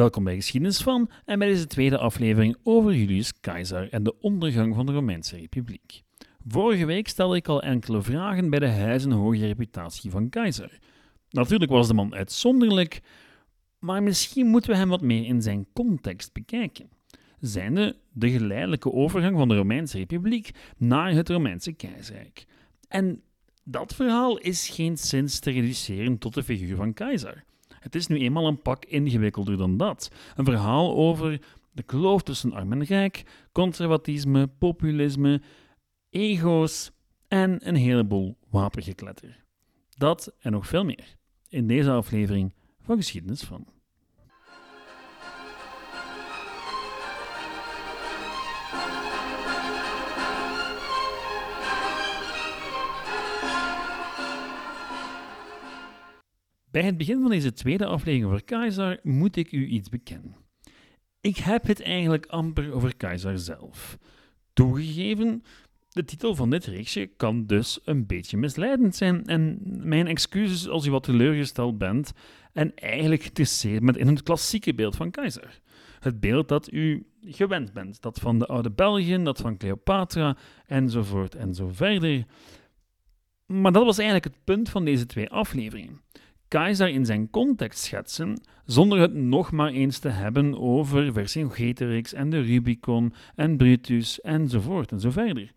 Welkom bij Geschiedenis van en bij deze tweede aflevering over Julius Caesar en de ondergang van de Romeinse Republiek. Vorige week stelde ik al enkele vragen bij de huizenhoge reputatie van Caesar. Natuurlijk was de man uitzonderlijk, maar misschien moeten we hem wat meer in zijn context bekijken. Zijnde de geleidelijke overgang van de Romeinse Republiek naar het Romeinse keizerrijk. En dat verhaal is geen sinds te reduceren tot de figuur van Caesar. Het is nu eenmaal een pak ingewikkelder dan dat. Een verhaal over de kloof tussen arm en rijk, conservatisme, populisme, ego's en een heleboel wapengekletter. Dat en nog veel meer in deze aflevering van Geschiedenis van. Bij het begin van deze tweede aflevering over Keizer moet ik u iets bekennen. Ik heb het eigenlijk amper over Keizer zelf. Toegegeven, de titel van dit reeksje kan dus een beetje misleidend zijn en mijn excuses als u wat teleurgesteld bent en eigenlijk geïnteresseerd bent in het klassieke beeld van Keizer. Het beeld dat u gewend bent, dat van de oude België, dat van Cleopatra enzovoort en zo verder. Maar dat was eigenlijk het punt van deze twee afleveringen. Keizer in zijn context schetsen, zonder het nog maar eens te hebben over Vercingetorix en de Rubicon en Brutus enzovoort en zo verder.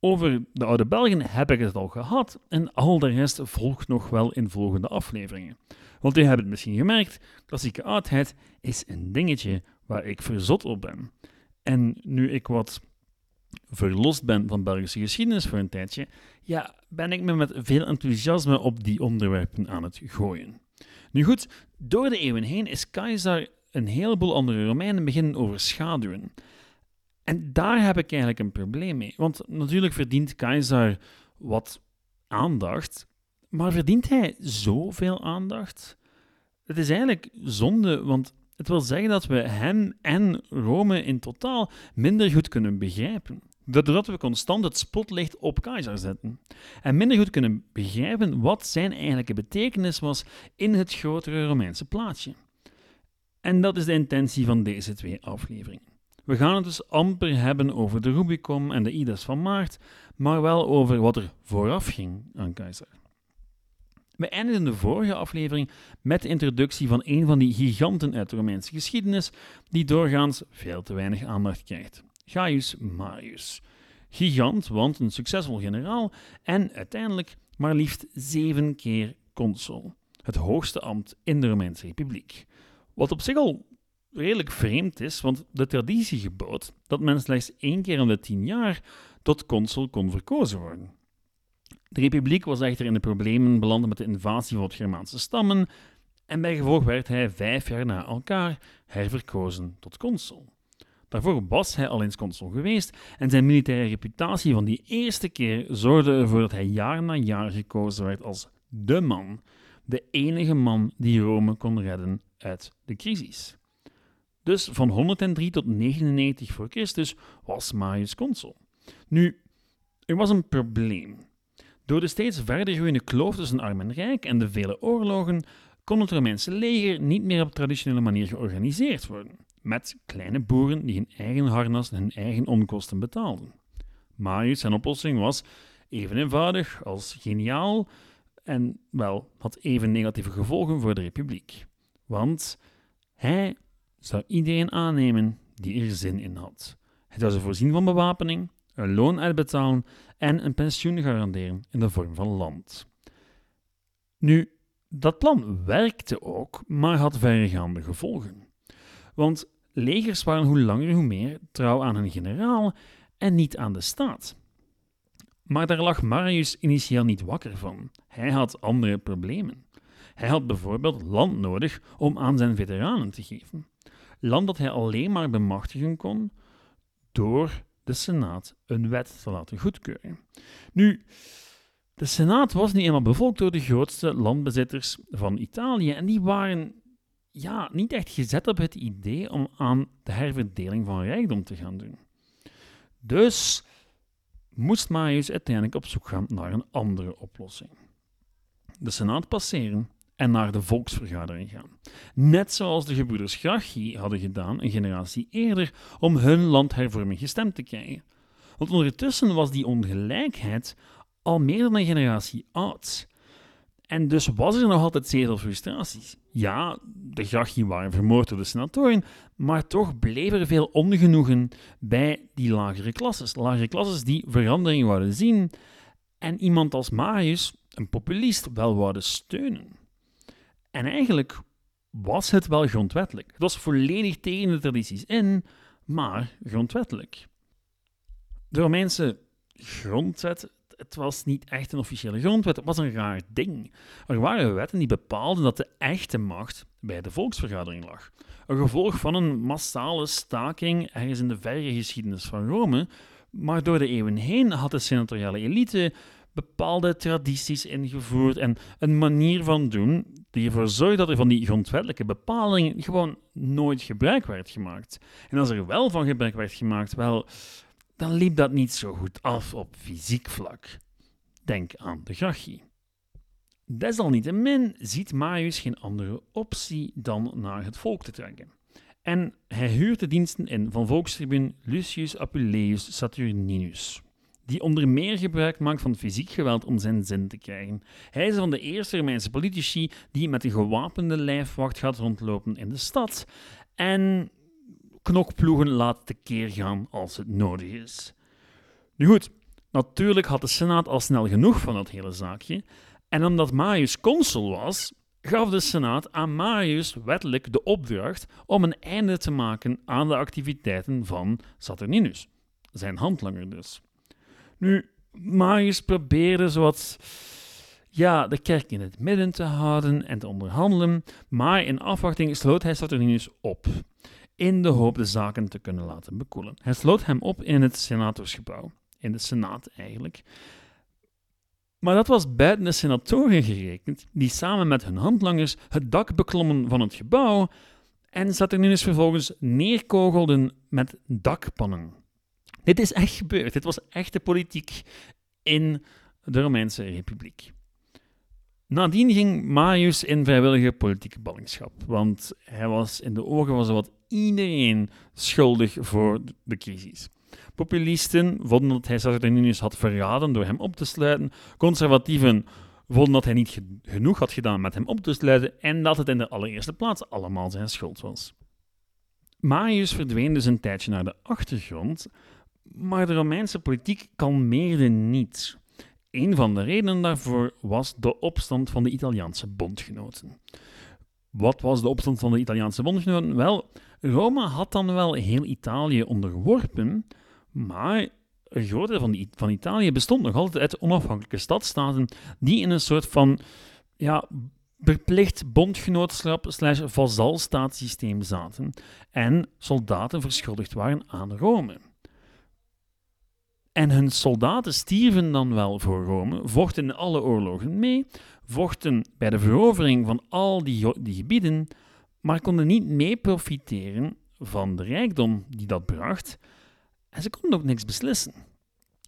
Over de oude Belgen heb ik het al gehad en al de rest volgt nog wel in volgende afleveringen. Want u hebt het misschien gemerkt, klassieke oudheid is een dingetje waar ik verzot op ben. En nu ik wat verlost ben van Belgische geschiedenis voor een tijdje, ja, ben ik me met veel enthousiasme op die onderwerpen aan het gooien. Nu goed, door de eeuwen heen is Caesar een heleboel andere Romeinen beginnen overschaduwen. En daar heb ik eigenlijk een probleem mee. Want natuurlijk verdient Caesar wat aandacht, maar verdient hij zoveel aandacht? Het is eigenlijk zonde, want het wil zeggen dat we hem en Rome in totaal minder goed kunnen begrijpen. Doordat we constant het spotlicht op Keizer zetten. En minder goed kunnen begrijpen wat zijn eigenlijke betekenis was in het grotere Romeinse plaatje. En dat is de intentie van deze twee afleveringen. We gaan het dus amper hebben over de Rubicon en de Idas van Maart, maar wel over wat er vooraf ging aan Keizer. We eindigden de vorige aflevering met de introductie van een van die giganten uit de Romeinse geschiedenis, die doorgaans veel te weinig aandacht krijgt. Gaius Marius. Gigant, want een succesvol generaal en uiteindelijk maar liefst zeven keer consul. Het hoogste ambt in de Romeinse Republiek. Wat op zich al redelijk vreemd is, want de traditie gebood dat men slechts één keer in de tien jaar tot consul kon verkozen worden. De republiek was echter in de problemen beland met de invasie van de Germaanse stammen en bijgevolg werd hij vijf jaar na elkaar herverkozen tot consul. Daarvoor was hij al eens consul geweest en zijn militaire reputatie van die eerste keer zorgde ervoor dat hij jaar na jaar gekozen werd als de man, de enige man die Rome kon redden uit de crisis. Dus van 103 tot 99 voor Christus was Marius consul. Nu, er was een probleem. Door de steeds verder groeiende kloof tussen arm en rijk en de vele oorlogen kon het Romeinse leger niet meer op traditionele manier georganiseerd worden, met kleine boeren die hun eigen harnas en hun eigen onkosten betaalden. Marius zijn oplossing was even eenvoudig als geniaal en wel had even negatieve gevolgen voor de republiek. Want hij zou iedereen aannemen die er zin in had. Hij zou ze voorzien van bewapening, een loon uitbetalen en een pensioen garanderen in de vorm van land. Nu, dat plan werkte ook, maar had verregaande gevolgen. Want legers waren hoe langer hoe meer trouw aan hun generaal en niet aan de staat. Maar daar lag Marius initieel niet wakker van. Hij had andere problemen. Hij had bijvoorbeeld land nodig om aan zijn veteranen te geven. Land dat hij alleen maar bemachtigen kon door de Senaat een wet te laten goedkeuren. Nu, de Senaat was niet eenmaal bevolkt door de grootste landbezitters van Italië en die waren ja, niet echt gezet op het idee om aan de herverdeling van rijkdom te gaan doen. Dus moest Marius uiteindelijk op zoek gaan naar een andere oplossing. De Senaat passeren en naar de volksvergadering gaan. Net zoals de gebroeders Gracchi hadden gedaan een generatie eerder om hun landhervorming gestemd te krijgen. Want ondertussen was die ongelijkheid al meer dan een generatie oud. En dus was er nog altijd zeer veel frustraties. Ja, de Gracchi waren vermoord door de senatoren, maar toch bleef er veel ongenoegen bij die lagere klasses. Lagere klasses die verandering wouden zien en iemand als Marius, een populist, wel wouden steunen. En eigenlijk was het wel grondwettelijk. Het was volledig tegen de tradities in, maar grondwettelijk. De Romeinse grondwet het was niet echt een officiële grondwet, het was een raar ding. Er waren wetten die bepaalden dat de echte macht bij de volksvergadering lag. Een gevolg van een massale staking ergens in de verre geschiedenis van Rome, maar door de eeuwen heen had de senatoriale elite bepaalde tradities ingevoerd en een manier van doen die ervoor zorgde dat er van die grondwettelijke bepalingen gewoon nooit gebruik werd gemaakt. En als er wel van gebruik werd gemaakt, wel, dan liep dat niet zo goed af op fysiek vlak. Denk aan de Gracchi. Desalniettemin ziet Marius geen andere optie dan naar het volk te trekken. En hij huurt de diensten in van volkstribun Lucius Apuleius Saturninus, die onder meer gebruik maakt van fysiek geweld om zijn zin te krijgen. Hij is van de eerste Romeinse politici die met een gewapende lijfwacht gaat rondlopen in de stad en knokploegen laat tekeer gaan als het nodig is. Nu goed, natuurlijk had de Senaat al snel genoeg van dat hele zaakje, en omdat Marius consul was, gaf de Senaat aan Marius wettelijk de opdracht om een einde te maken aan de activiteiten van Saturninus, zijn handlanger dus. Nu, Marius probeerde zowat ja, de kerk in het midden te houden en te onderhandelen, maar in afwachting sloot hij Saturninus op in de hoop de zaken te kunnen laten bekoelen. Hij sloot hem op in het senatorsgebouw, in de senaat eigenlijk. Maar dat was buiten de senatoren gerekend, die samen met hun handlangers het dak beklommen van het gebouw en Saturnus vervolgens neerkogelden met dakpannen. Dit is echt gebeurd. Dit was echte politiek in de Romeinse Republiek. Nadien ging Marius in vrijwillige politieke ballingschap, want hij was in de ogen van zowat iedereen schuldig voor de crisis. Populisten vonden dat hij Saturninius had verraden door hem op te sluiten. Conservatieven vonden dat hij niet genoeg had gedaan met hem op te sluiten en dat het in de allereerste plaats allemaal zijn schuld was. Marius verdween dus een tijdje naar de achtergrond, maar de Romeinse politiek kalmeerde niet. Een van de redenen daarvoor was de opstand van de Italiaanse bondgenoten. Wat was de opstand van de Italiaanse bondgenoten? Wel, Rome had dan wel heel Italië onderworpen, maar een groot deel van, Italië bestond nog altijd uit onafhankelijke stadstaten die in een soort van ja, verplicht bondgenootschap slash vazalstaatssysteem zaten en soldaten verschuldigd waren aan Rome. En hun soldaten stierven dan wel voor Rome, vochten in alle oorlogen mee, vochten bij de verovering van al die, die gebieden, maar konden niet mee profiteren van de rijkdom die dat bracht. En ze konden ook niks beslissen.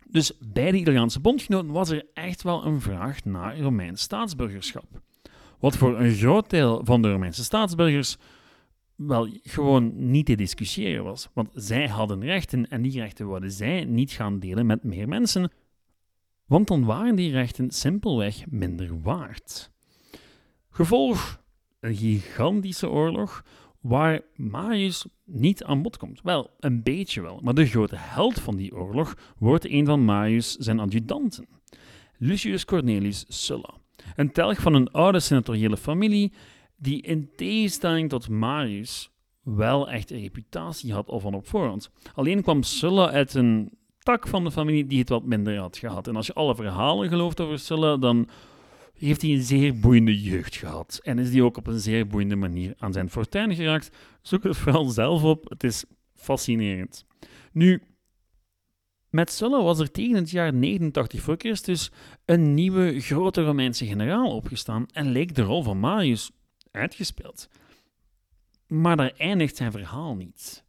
Dus bij de Italiaanse bondgenoten was er echt wel een vraag naar Romeins staatsburgerschap. Wat voor een groot deel van de Romeinse staatsburgers wel gewoon niet te discussiëren was. Want zij hadden rechten en die rechten wilden zij niet gaan delen met meer mensen, want dan waren die rechten simpelweg minder waard. Gevolg een gigantische oorlog waar Marius niet aan bod komt. Wel, een beetje wel, maar de grote held van die oorlog wordt een van Marius zijn adjudanten, Lucius Cornelius Sulla. Een telg van een oude senatoriële familie die in tegenstelling tot Marius wel echt een reputatie had al van op voorhand. Alleen kwam Sulla uit een tak van de familie die het wat minder had gehad. En als je alle verhalen gelooft over Sulla, dan heeft hij een zeer boeiende jeugd gehad. En is hij ook op een zeer boeiende manier aan zijn fortuin geraakt. Zoek het vooral zelf op, het is fascinerend. Nu, met Sulla was er tegen het jaar 89 voor Christus een nieuwe grote Romeinse generaal opgestaan en leek de rol van Marius uitgespeeld. Maar daar eindigt zijn verhaal niet.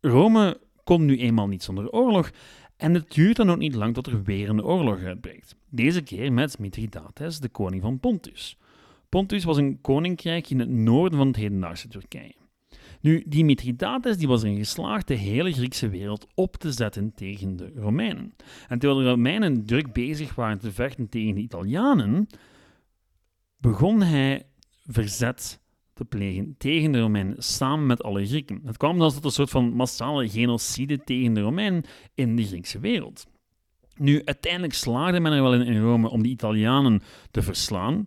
Rome kon nu eenmaal niet zonder oorlog en het duurt dan ook niet lang tot er weer een oorlog uitbreekt. Deze keer met Mithridates, de koning van Pontus. Pontus was een koninkrijk in het noorden van het hedendaagse Turkije. Nu, die Mithridates die was erin geslaagd de hele Griekse wereld op te zetten tegen de Romeinen. En terwijl de Romeinen druk bezig waren te vechten tegen de Italianen, begon hij verzet te plegen tegen de Romeinen, samen met alle Grieken. Het kwam zelfs tot een soort van massale genocide tegen de Romeinen in de Griekse wereld. Nu, uiteindelijk slaagde men er wel in, in Rome om de Italianen te verslaan.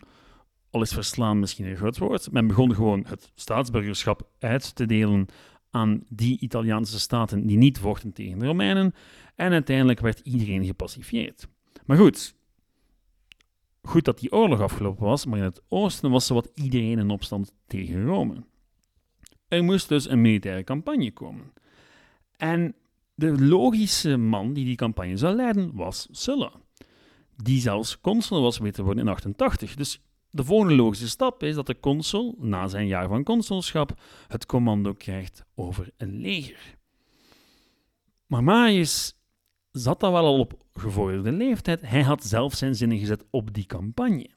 Al is verslaan misschien een groot woord. Men begon gewoon het staatsburgerschap uit te delen aan die Italiaanse staten die niet vochten tegen de Romeinen. En uiteindelijk werd iedereen gepacifieerd. Maar goed, goed dat die oorlog afgelopen was, maar in het oosten was wat iedereen in opstand tegen Rome. Er moest dus een militaire campagne komen. En de logische man die die campagne zou leiden was Sulla, die zelfs consul was weten worden in 88. Dus de volgende logische stap is dat de consul, na zijn jaar van consulschap, het commando krijgt over een leger. Maar Marius zat dan wel al op gevorderde leeftijd. Hij had zelf zijn zinnen gezet op die campagne.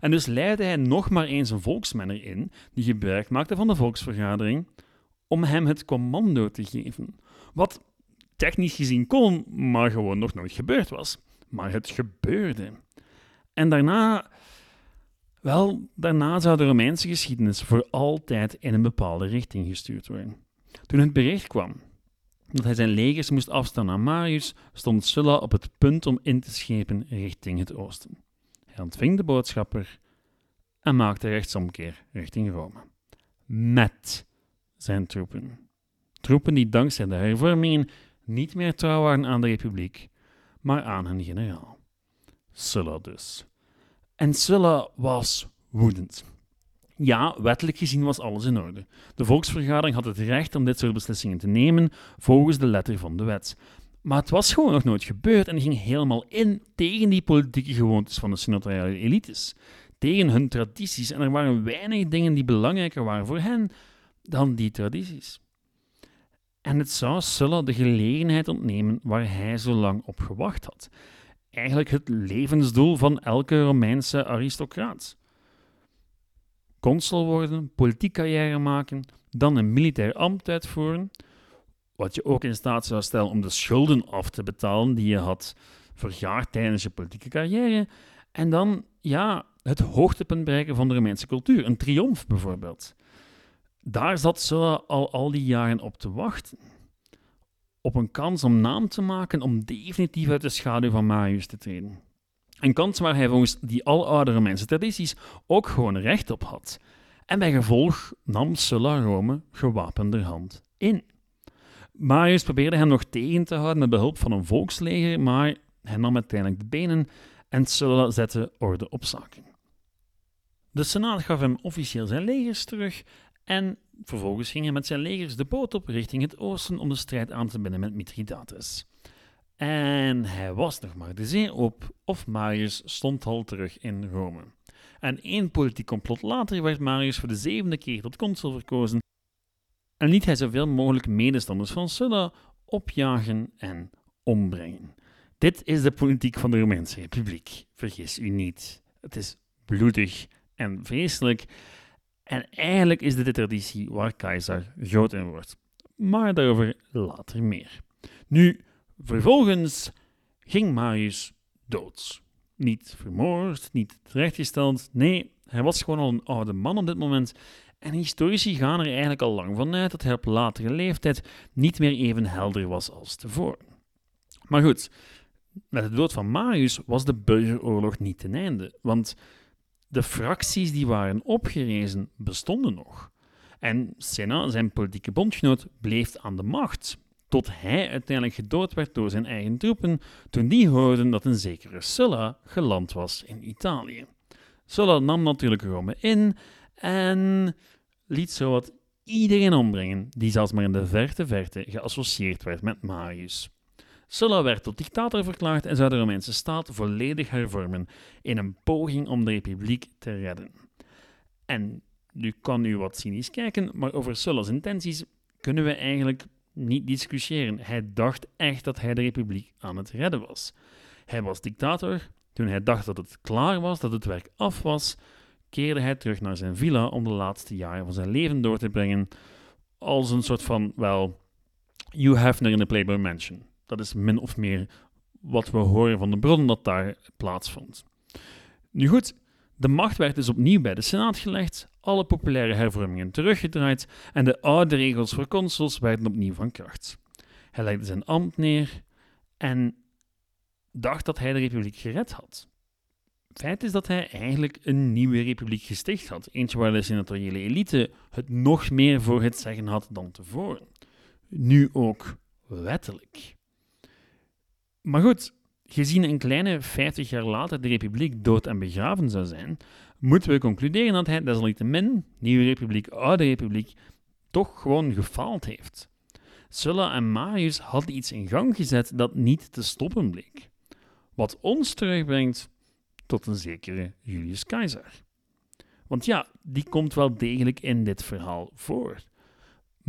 En dus leidde hij nog maar eens een volksmenner in, die gebruik maakte van de volksvergadering, om hem het commando te geven. Wat technisch gezien kon, maar gewoon nog nooit gebeurd was. Maar het gebeurde. En daarna, wel, daarna zou de Romeinse geschiedenis voor altijd in een bepaalde richting gestuurd worden. Toen het bericht kwam dat hij zijn legers moest afstaan aan Marius, stond Sulla op het punt om in te schepen richting het oosten. Hij ontving de boodschapper en maakte rechtsomkeer richting Rome. Met zijn troepen. Troepen die dankzij de hervormingen niet meer trouw waren aan de republiek, maar aan hun generaal. Sulla dus. En Sulla was woedend. Ja, wettelijk gezien was alles in orde. De volksvergadering had het recht om dit soort beslissingen te nemen volgens de letter van de wet. Maar het was gewoon nog nooit gebeurd en ging helemaal in tegen die politieke gewoontes van de senatoriale elites, tegen hun tradities. En er waren weinig dingen die belangrijker waren voor hen dan die tradities. En het zou Sulla de gelegenheid ontnemen waar hij zo lang op gewacht had. Eigenlijk het levensdoel van elke Romeinse aristocraat consul worden, politiek carrière maken, dan een militair ambt uitvoeren, wat je ook in staat zou stellen om de schulden af te betalen die je had vergaard tijdens je politieke carrière, en dan, ja, het hoogtepunt bereiken van de Romeinse cultuur, een triomf bijvoorbeeld. Daar zat Sulla al al die jaren op te wachten. Op een kans om naam te maken om definitief uit de schaduw van Marius te treden. Een kans waar hij volgens die aloude Romeinse tradities ook gewoon recht op had. En bij gevolg nam Sulla Rome gewapenderhand in. Marius probeerde hem nog tegen te houden met behulp van een volksleger, maar hij nam uiteindelijk de benen en Sulla zette orde op zaken. De Senaat gaf hem officieel zijn legers terug en vervolgens ging hij met zijn legers de boot op richting het oosten om de strijd aan te binden met Mithridates. En hij was nog maar de zee op, of Marius stond al terug in Rome. En één politiek complot later werd Marius voor de zevende keer tot consul verkozen en liet hij zoveel mogelijk medestanders van Sulla opjagen en ombrengen. Dit is de politiek van de Romeinse Republiek. Vergis u niet. Het is bloedig en vreselijk. En eigenlijk is dit de traditie waar keizer groot in wordt. Maar daarover later meer. Nu, Vervolgens ging Marius dood. Niet vermoord, niet terechtgesteld. Nee, hij was gewoon al een oude man op dit moment. En historici gaan er eigenlijk al lang van uit dat hij op latere leeftijd niet meer even helder was als tevoren. Maar goed, met de dood van Marius was de burgeroorlog niet ten einde, want de fracties die waren opgerezen bestonden nog. En Senna, zijn politieke bondgenoot, bleef aan de macht tot hij uiteindelijk gedood werd door zijn eigen troepen toen die hoorden dat een zekere Sulla geland was in Italië. Sulla nam natuurlijk Rome in en liet zowat iedereen ombrengen die zelfs maar in de verte verte geassocieerd werd met Marius. Sulla werd tot dictator verklaard en zou de Romeinse staat volledig hervormen in een poging om de republiek te redden. En nu kan u wat cynisch kijken, maar over Sulla's intenties kunnen we eigenlijk niet discussiëren. Hij dacht echt dat hij de republiek aan het redden was. Hij was dictator. Toen hij dacht dat het klaar was, dat het werk af was, keerde hij terug naar zijn villa om de laatste jaren van zijn leven door te brengen als een soort van, wel, Hugh Hefner in de Playboy Mansion. Dat is min of meer wat we horen van de bronnen dat daar plaatsvond. Nu goed, de macht werd dus opnieuw bij de Senaat gelegd, alle populaire hervormingen teruggedraaid en de oude regels voor consuls werden opnieuw van kracht. Hij legde zijn ambt neer en dacht dat hij de republiek gered had. Feit is dat hij eigenlijk een nieuwe republiek gesticht had, eentje waar de senatoriële elite het nog meer voor het zeggen had dan tevoren. Nu ook wettelijk. Maar goed, gezien een kleine 50 jaar later de republiek dood en begraven zou zijn, moeten we concluderen dat hij desalniettemin, nieuwe republiek, oude republiek, toch gewoon gefaald heeft. Sulla en Marius hadden iets in gang gezet dat niet te stoppen bleek. Wat ons terugbrengt tot een zekere Julius Caesar. Want ja, die komt wel degelijk in dit verhaal voor.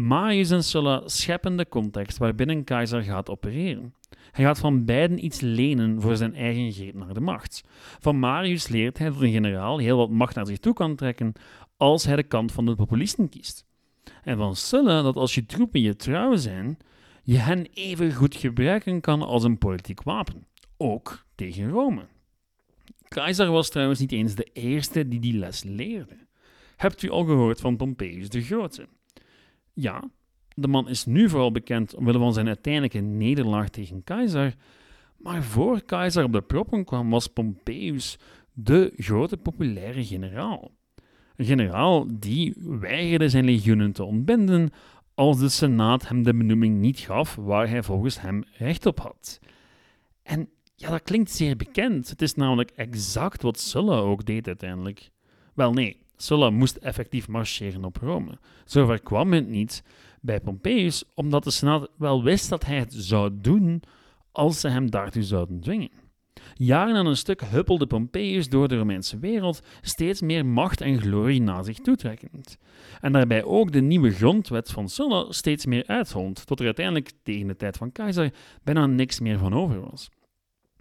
Marius en Sulla scheppen de context waarbinnen Keizer gaat opereren. Hij gaat van beiden iets lenen voor zijn eigen greep naar de macht. Van Marius leert hij dat een generaal heel wat macht naar zich toe kan trekken als hij de kant van de populisten kiest. En van Sulla dat als je troepen je trouw zijn, je hen even goed gebruiken kan als een politiek wapen, ook tegen Rome. Keizer was trouwens niet eens de eerste die die les leerde. Hebt u al gehoord van Pompeius de Grote? Ja, de man is nu vooral bekend omwille van zijn uiteindelijke nederlaag tegen Keizer, maar voor Keizer op de proppen kwam was Pompeius de grote populaire generaal. Een generaal die weigerde zijn legioenen te ontbinden als de Senaat hem de benoeming niet gaf waar hij volgens hem recht op had. En ja, dat klinkt zeer bekend. Het is namelijk exact wat Sulla ook deed uiteindelijk. Wel nee, Sulla moest effectief marcheren op Rome. Zover kwam het niet bij Pompeius, omdat de Senaat wel wist dat hij het zou doen als ze hem daartoe zouden dwingen. Jaren aan een stuk huppelde Pompeius door de Romeinse wereld, steeds meer macht en glorie naar zich toetrekkend. En daarbij ook de nieuwe grondwet van Sulla steeds meer uithond, tot er uiteindelijk tegen de tijd van keizer bijna niks meer van over was.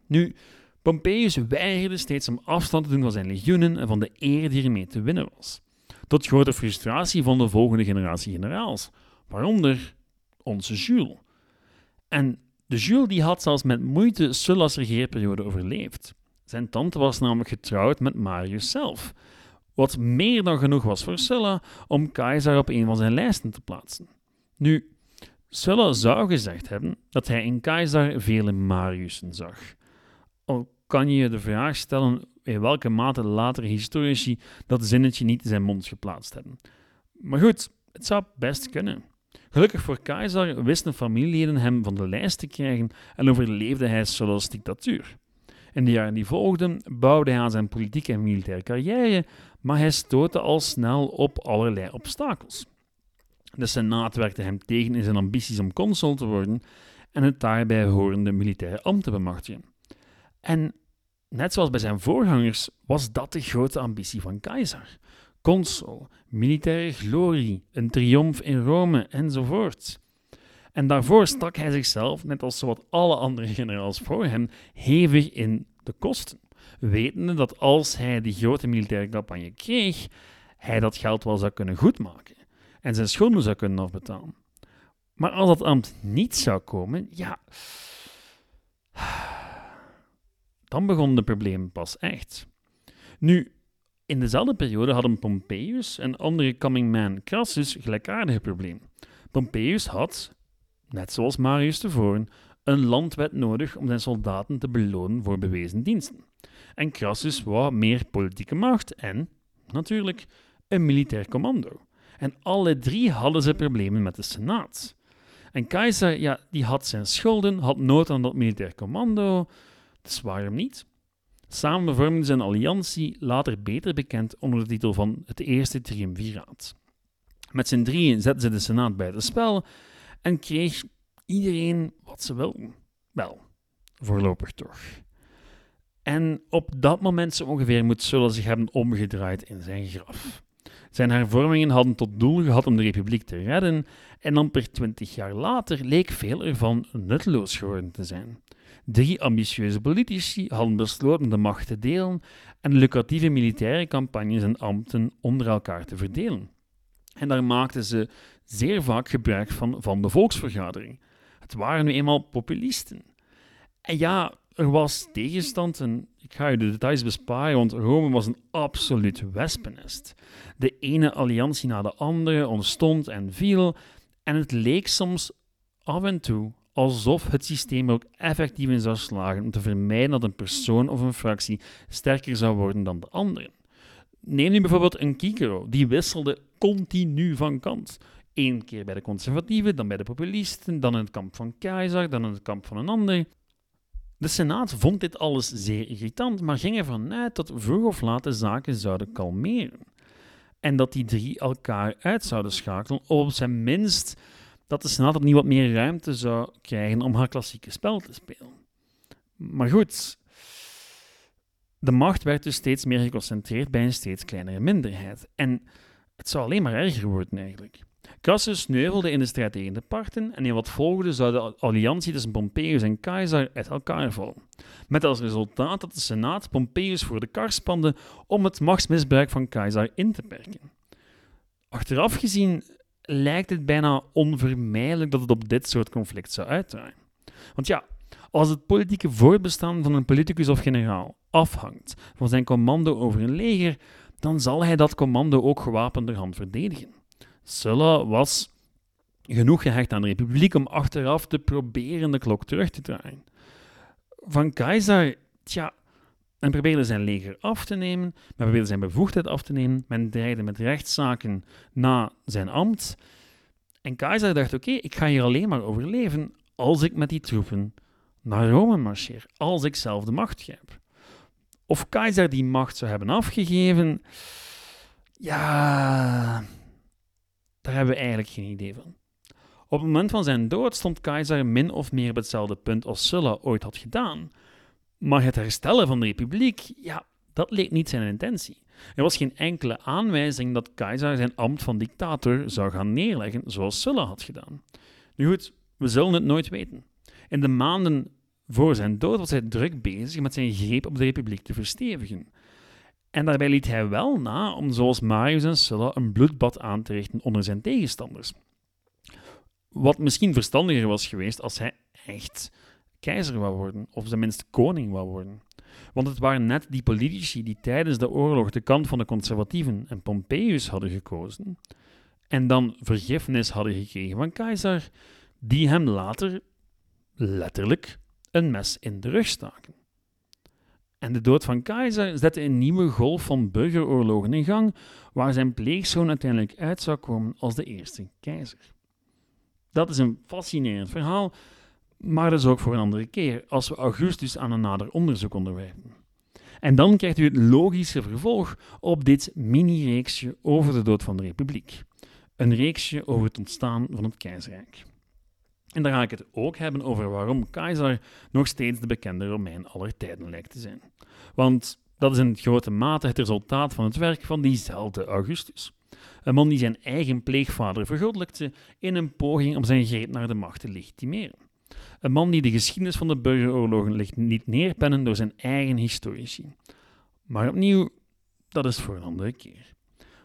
Nu, Pompeius weigerde steeds om afstand te doen van zijn legioenen en van de eer die ermee te winnen was. Tot grote frustratie van de volgende generatie generaals, waaronder onze Jules. En de Jules die had zelfs met moeite Sulla's regeerperiode overleefd. Zijn tante was namelijk getrouwd met Marius zelf, wat meer dan genoeg was voor Sulla om Caesar op een van zijn lijsten te plaatsen. Nu, Sulla zou gezegd hebben dat hij in Caesar vele Mariussen zag. Al kan je de vraag stellen in welke mate latere historici dat zinnetje niet in zijn mond geplaatst hebben. Maar goed, het zou best kunnen. Gelukkig voor Keizer wisten familieleden hem van de lijst te krijgen en overleefde hij Sulla's dictatuur. In de jaren die volgden bouwde hij aan zijn politieke en militaire carrière, maar hij stootte al snel op allerlei obstakels. De Senaat werkte hem tegen in zijn ambities om consul te worden en het daarbij horende militaire ambt te bemachtigen. En net zoals bij zijn voorgangers was dat de grote ambitie van Keizer consul, militaire glorie, een triomf in Rome enzovoort. En daarvoor stak hij zichzelf, net als zowat alle andere generaals voor hem, hevig in de kosten, wetende dat als hij die grote militaire campagne kreeg, hij dat geld wel zou kunnen goedmaken en zijn schulden zou kunnen afbetalen. Maar als dat ambt niet zou komen, ja, dan begon de probleem pas echt. Nu, in dezelfde periode hadden Pompeius en andere coming man Crassus gelijkaardige probleem. Pompeius had, net zoals Marius tevoren, een landwet nodig om zijn soldaten te belonen voor bewezen diensten. En Crassus wou meer politieke macht en, natuurlijk, een militair commando. En alle drie hadden ze problemen met de Senaat. En keizer, ja, die had zijn schulden, had nood aan dat militair commando, dus waarom niet? Samen vormden ze een alliantie, later beter bekend onder de titel van het Eerste Triumviraat. Met z'n drieën zetten ze de Senaat bij het spel en kreeg iedereen wat ze wilden. Wel, voorlopig toch. En op dat moment zo ongeveer moet Sulla zich hebben omgedraaid in zijn graf. Zijn hervormingen hadden tot doel gehad om de republiek te redden en amper twintig jaar later leek veel ervan nutteloos geworden te zijn. Drie ambitieuze politici hadden besloten de macht te delen en lucratieve militaire campagnes en ambten onder elkaar te verdelen. En daar maakten ze zeer vaak gebruik van, van de volksvergadering. Het waren nu eenmaal populisten. En ja, er was tegenstand en ik ga je de details besparen, want Rome was een absoluut wespennest. De ene alliantie na de andere ontstond en viel en het leek soms af en toe alsof het systeem ook effectief in zou slagen om te vermijden dat een persoon of een fractie sterker zou worden dan de anderen. Neem nu bijvoorbeeld een Cicero, die wisselde continu van kant. Eén keer bij de conservatieven, dan bij de populisten, dan in het kamp van Keizer, dan in het kamp van een ander. De Senaat vond dit alles zeer irritant, maar ging ervan uit dat vroeg of laat de zaken zouden kalmeren. En dat die drie elkaar uit zouden schakelen, of op zijn minst dat de Senaat opnieuw wat meer ruimte zou krijgen om haar klassieke spel te spelen. Maar goed, de macht werd dus steeds meer geconcentreerd bij een steeds kleinere minderheid. En het zou alleen maar erger worden eigenlijk. Crassus sneuvelde in de strijd tegen de parten en in wat volgde zou de alliantie tussen Pompeius en Caesar uit elkaar vallen. Met als resultaat dat de Senaat Pompeius voor de kar spande om het machtsmisbruik van Caesar in te perken. Achteraf gezien lijkt het bijna onvermijdelijk dat het op dit soort conflict zou uitdraaien. Want ja, als het politieke voortbestaan van een politicus of generaal afhangt van zijn commando over een leger, dan zal hij dat commando ook gewapenderhand verdedigen. Sulla was genoeg gehecht aan de republiek om achteraf te proberen de klok terug te draaien. Van Keizer, tja, men probeerde zijn leger af te nemen, men probeerde zijn bevoegdheid af te nemen, men dreigde met rechtszaken na zijn ambt. En Keizer dacht, oké, ik ga hier alleen maar overleven als ik met die troepen naar Rome marcheer, als ik zelf de macht heb. Of Keizer die macht zou hebben afgegeven, ja, daar hebben we eigenlijk geen idee van. Op het moment van zijn dood stond Keizer min of meer op hetzelfde punt als Sulla ooit had gedaan. Maar het herstellen van de republiek, ja, dat leek niet zijn intentie. Er was geen enkele aanwijzing dat Keizer zijn ambt van dictator zou gaan neerleggen zoals Sulla had gedaan. Nu goed, we zullen het nooit weten. In de maanden voor zijn dood was hij druk bezig met zijn greep op de republiek te verstevigen. En daarbij liet hij wel na om zoals Marius en Sulla een bloedbad aan te richten onder zijn tegenstanders. Wat misschien verstandiger was geweest als hij echt keizer wou worden, of tenminste koning wou worden. Want het waren net die politici die tijdens de oorlog de kant van de conservatieven en Pompeius hadden gekozen, en dan vergiffenis hadden gekregen van keizer, die hem later letterlijk een mes in de rug staken. En de dood van keizer zette een nieuwe golf van burgeroorlogen in gang, waar zijn pleegzoon uiteindelijk uit zou komen als de eerste keizer. Dat is een fascinerend verhaal, maar dat is ook voor een andere keer, als we Augustus aan een nader onderzoek onderwerpen. En dan krijgt u het logische vervolg op dit mini-reeksje over de dood van de Republiek. Een reeksje over het ontstaan van het keizerrijk. En dan ga ik het ook hebben over waarom Keizer nog steeds de bekende Romein aller tijden lijkt te zijn. Want dat is in grote mate het resultaat van het werk van diezelfde Augustus. Een man die zijn eigen pleegvader vergoddelijkte in een poging om zijn greep naar de macht te legitimeren. Een man die de geschiedenis van de burgeroorlogen ligt niet neerpennen door zijn eigen historici. Maar opnieuw, dat is voor een andere keer.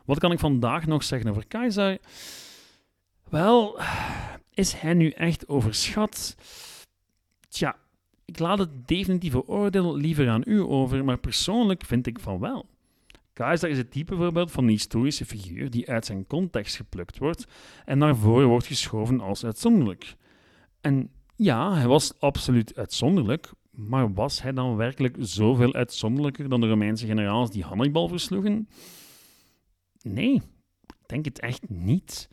Wat kan ik vandaag nog zeggen over Keizer? Wel, is hij nu echt overschat? Tja, ik laat het definitieve oordeel liever aan u over, maar persoonlijk vind ik van wel. Keizer is het type voorbeeld van een historische figuur die uit zijn context geplukt wordt en naar voren wordt geschoven als uitzonderlijk. En ja, hij was absoluut uitzonderlijk, maar was hij dan werkelijk zoveel uitzonderlijker dan de Romeinse generaals die Hannibal versloegen? Nee, ik denk het echt niet.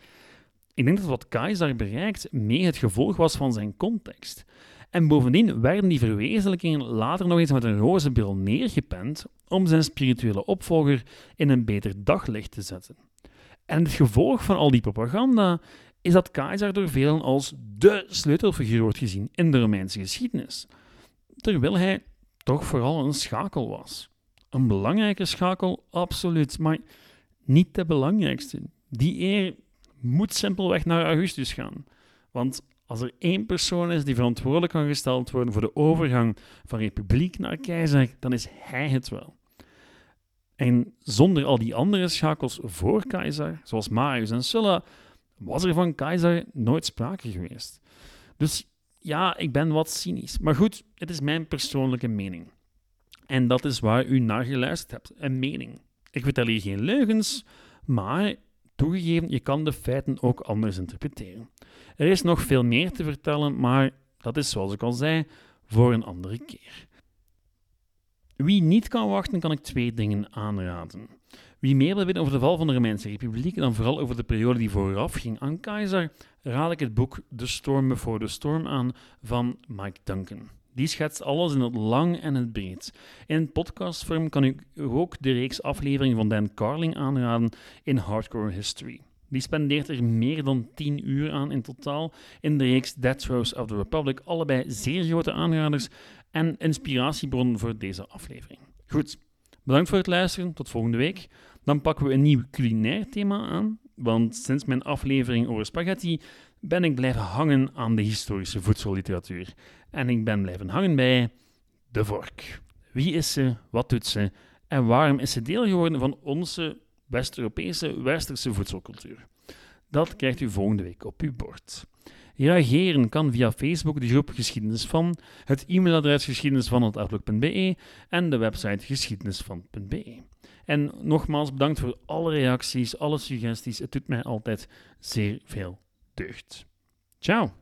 Ik denk dat wat Keizer bereikt mee het gevolg was van zijn context. En bovendien werden die verwezenlijkingen later nog eens met een roze bril neergepend om zijn spirituele opvolger in een beter daglicht te zetten. En het gevolg van al die propaganda is dat Keizer door velen als de sleutelfiguur wordt gezien in de Romeinse geschiedenis, terwijl hij toch vooral een schakel was. Een belangrijke schakel, absoluut, maar niet de belangrijkste. Die eer moet simpelweg naar Augustus gaan. Want Als er één persoon is die verantwoordelijk kan gesteld worden voor de overgang van republiek naar keizer, dan is hij het wel. En zonder al die andere schakels voor keizer, zoals Marius en Sulla, was er van keizer nooit sprake geweest. Dus ja, ik ben wat cynisch. Maar goed, het is mijn persoonlijke mening. En dat is waar u naar geluisterd hebt, een mening. Ik vertel hier geen leugens, maar toegegeven, je kan de feiten ook anders interpreteren. Er is nog veel meer te vertellen, maar dat is zoals ik al zei, voor een andere keer. Wie niet kan wachten, kan ik twee dingen aanraden. Wie meer wil weten over de val van de Romeinse Republiek en dan vooral over de periode die vooraf ging aan keizer, raad ik het boek The Storm Before the Storm aan van Mike Duncan. Die schetst alles in het lang en het breed. In podcastvorm kan ik ook de reeks afleveringen van Dan Carling aanraden in Hardcore History. Die spendeert er meer dan 10 uur aan in totaal in de reeks Death Throes of the Republic. Allebei zeer grote aanraders en inspiratiebronnen voor deze aflevering. Goed, bedankt voor het luisteren. Tot volgende week. Dan pakken we een nieuw culinair thema aan. Want sinds mijn aflevering over spaghetti ben ik blijven hangen aan de historische voedselliteratuur. En ik ben blijven hangen bij de vork. Wie is ze? Wat doet ze? En waarom is ze deel geworden van onze West-Europese westerse voedselcultuur? Dat krijgt u volgende week op uw bord. Reageren kan via Facebook, de groep Geschiedenis van, het e-mailadres geschiedenisvan.outlook.be en de website geschiedenisvan.be. En nogmaals bedankt voor alle reacties, alle suggesties. Het doet mij altijd zeer veel deugd. Ciao.